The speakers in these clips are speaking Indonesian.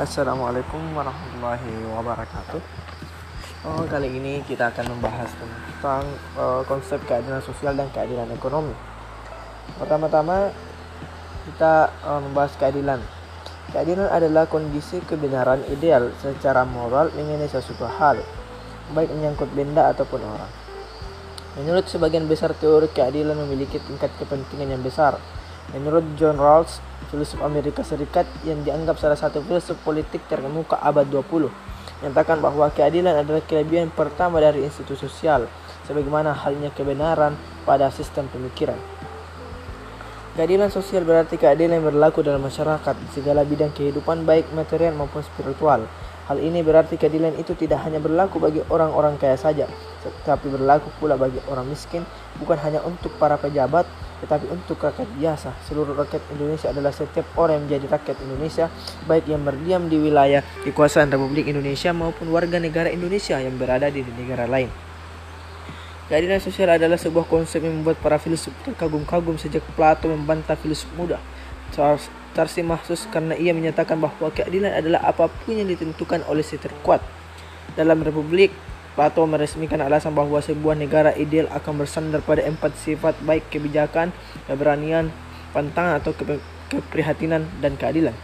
Assalamualaikum warahmatullahi wabarakatuh. Oh, kali ini kita akan membahas tentang uh, konsep keadilan sosial dan keadilan ekonomi. Pertama-tama kita uh, membahas keadilan. Keadilan adalah kondisi kebenaran ideal secara moral mengenai sesuatu hal, baik menyangkut benda ataupun orang. Menurut sebagian besar teori keadilan memiliki tingkat kepentingan yang besar. Menurut John Rawls, filsuf Amerika Serikat yang dianggap salah satu filsuf politik terkemuka abad 20 menyatakan bahwa keadilan adalah kelebihan pertama dari institusi sosial sebagaimana halnya kebenaran pada sistem pemikiran. Keadilan sosial berarti keadilan yang berlaku dalam masyarakat segala bidang kehidupan baik material maupun spiritual. Hal ini berarti keadilan itu tidak hanya berlaku bagi orang-orang kaya saja, tetapi berlaku pula bagi orang miskin, bukan hanya untuk para pejabat, tetapi untuk rakyat biasa. Seluruh rakyat Indonesia adalah setiap orang yang menjadi rakyat Indonesia, baik yang berdiam di wilayah kekuasaan Republik Indonesia maupun warga negara Indonesia yang berada di negara lain. Keadilan sosial adalah sebuah konsep yang membuat para filsuf terkagum-kagum sejak Plato membantah filsuf muda. Tarsi Mahsus karena ia menyatakan bahwa keadilan adalah apa pun yang ditentukan oleh si terkuat. Dalam republik, Plato meresmikan alasan bahwa sebuah negara ideal akan bersandar pada empat sifat baik kebijakan, keberanian, pantangan atau keprihatinan dan keadilan.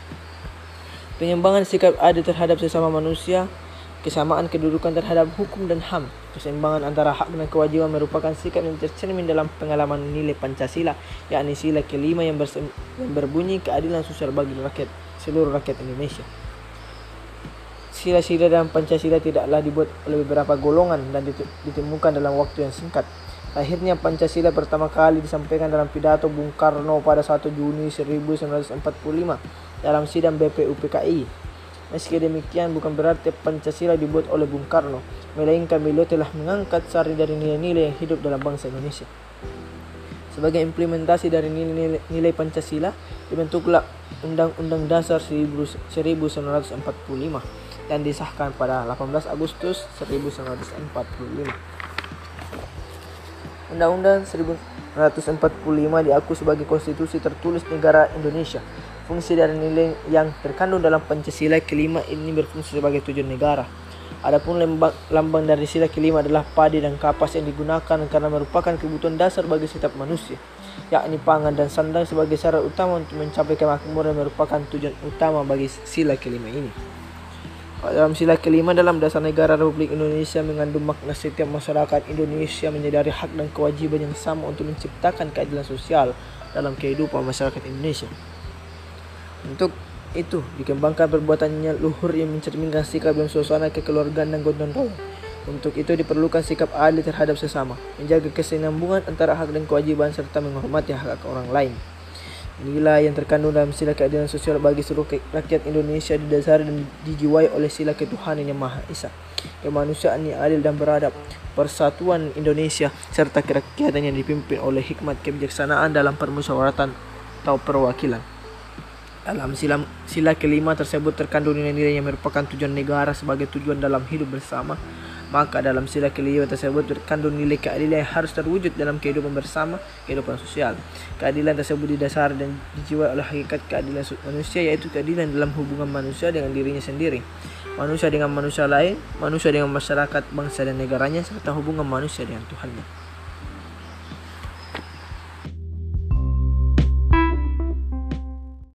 Penyembangan sikap adil terhadap sesama manusia, kesamaan kedudukan terhadap hukum dan HAM, keseimbangan antara hak dan kewajiban merupakan sikap yang tercermin dalam pengalaman nilai Pancasila, yakni sila kelima yang, yang berbunyi keadilan sosial bagi rakyat seluruh rakyat Indonesia. Sila-sila dalam Pancasila tidaklah dibuat oleh beberapa golongan dan ditemukan dalam waktu yang singkat. Lahirnya Pancasila pertama kali disampaikan dalam pidato Bung Karno pada 1 Juni 1945 dalam sidang BPUPKI Meski demikian bukan berarti Pancasila dibuat oleh Bung Karno, melainkan beliau telah mengangkat sari dari nilai-nilai yang hidup dalam bangsa Indonesia. Sebagai implementasi dari nilai-nilai Pancasila, dibentuklah Undang-Undang Dasar 1945 dan disahkan pada 18 Agustus 1945. Undang-Undang 1945 diakui sebagai konstitusi tertulis negara Indonesia Fungsi dari nilai yang terkandung dalam Pancasila kelima ini berfungsi sebagai tujuan negara. Adapun lambang, lambang dari sila kelima adalah padi dan kapas yang digunakan karena merupakan kebutuhan dasar bagi setiap manusia, yakni pangan dan sandang sebagai syarat utama untuk mencapai kemakmuran merupakan tujuan utama bagi sila kelima ini. Dalam sila kelima dalam dasar negara Republik Indonesia mengandung makna setiap masyarakat Indonesia menyadari hak dan kewajiban yang sama untuk menciptakan keadilan sosial dalam kehidupan masyarakat Indonesia. Untuk itu dikembangkan perbuatannya luhur yang mencerminkan sikap dan suasana kekeluargaan dan gotong royong. Untuk itu diperlukan sikap adil terhadap sesama, menjaga kesinambungan antara hak dan kewajiban serta menghormati hak, -hak orang lain. Inilah yang terkandung dalam sila keadilan sosial bagi seluruh rakyat Indonesia didasari dan dijiwai oleh sila ketuhanan yang Maha Esa, kemanusiaan yang adil dan beradab, persatuan Indonesia serta kerakyatan yang dipimpin oleh hikmat kebijaksanaan dalam permusyawaratan atau perwakilan. Dalam sila, sila kelima tersebut terkandung nilai-nilai yang merupakan tujuan negara sebagai tujuan dalam hidup bersama. Maka dalam sila kelima tersebut terkandung nilai keadilan yang harus terwujud dalam kehidupan bersama, kehidupan sosial. Keadilan tersebut didasari dan dijiwai oleh hakikat keadilan manusia yaitu keadilan dalam hubungan manusia dengan dirinya sendiri, manusia dengan manusia lain, manusia dengan masyarakat, bangsa dan negaranya, serta hubungan manusia dengan Tuhannya.